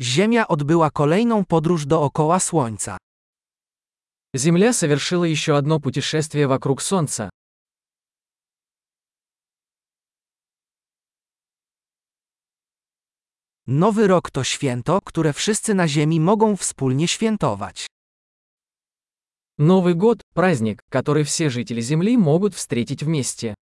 Ziemia odbyła kolejną podróż dookoła Słońca. Земля совершила еще одно путешествие вокруг Солнца. Nowy rok to święto, które wszyscy na Ziemi mogą wspólnie świętować. Новый год – праздник, который все жители Земли могут встретить вместе.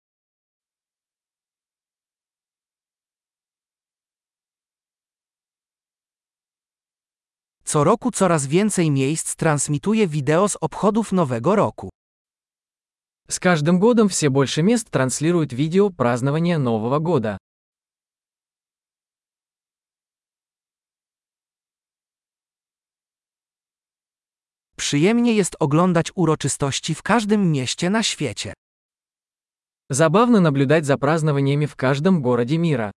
Co roku coraz więcej miejsc transmituje wideo z obchodów Nowego Roku. С каждым годом все больше мест транслируют видео празднования Нового года. Przyjemnie jest oglądać uroczystości w każdym mieście na świecie. Забавно наблюдать за празднованиями в каждом городе мира.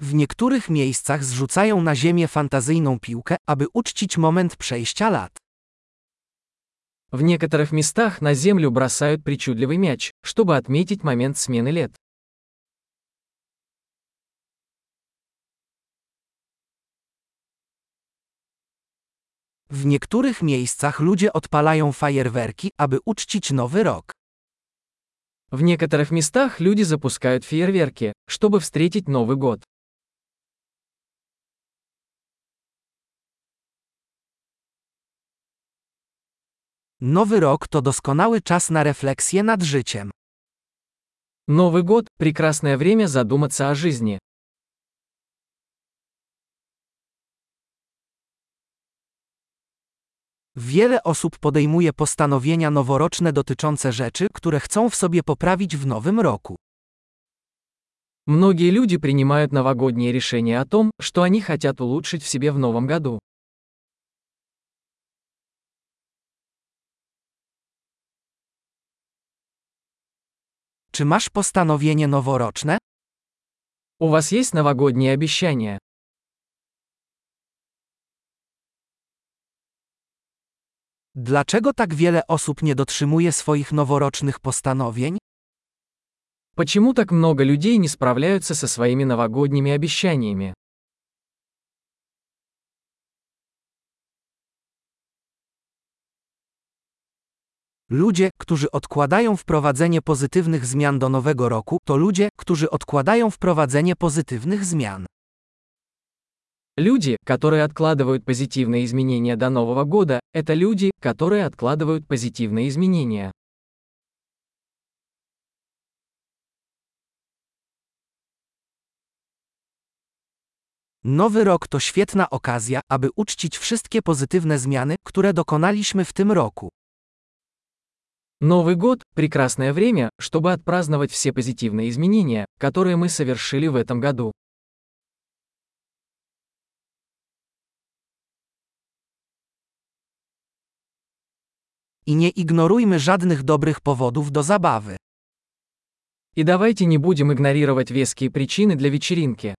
W niektórych miejscach zrzucają na ziemię fantazyjną piłkę, aby uczcić moment przejścia lat. В некоторых местах на землю бросают причудливый мяч, чтобы отметить момент смены лет. W niektórych miejscach ludzie odpalają fajerwerki, aby uczcić nowy rok. В некоторых местах люди запускают фейерверки, чтобы встретить Новый год. Nowy rok to doskonały czas na refleksję nad życiem. Новый год – прекрасное время задуматься о жизни. Wiele osób podejmuje postanowienia noworoczne dotyczące rzeczy, które chcą w sobie poprawić w nowym roku. Многие люди принимают новогодние решения о том, что они хотят улучшить в себе в новом году. Czy masz postanowienie noworoczne? У вас есть новогодние обещания? Dlaczego tak wiele osób nie dotrzymuje swoich noworocznych postanowień? Почему так много людей не справляются со своими новогодними обещаниями? Ludzie, którzy odkładają wprowadzenie pozytywnych zmian do nowego roku, to ludzie, którzy odkładają wprowadzenie pozytywnych zmian. Люди, которые откладывают позитивные изменения до Нового года, это люди, которые откладывают позитивные изменения. Nowy rok to świetna okazja, aby uczcić wszystkie pozytywne zmiany, które dokonaliśmy w tym roku. Новый год – прекрасное время, чтобы отпраздновать все позитивные изменения, которые мы совершили в этом году. I nie ignorujmy żadnych dobrych powodów do zabawy. И давайте не будем игнорировать веские причины для вечеринки.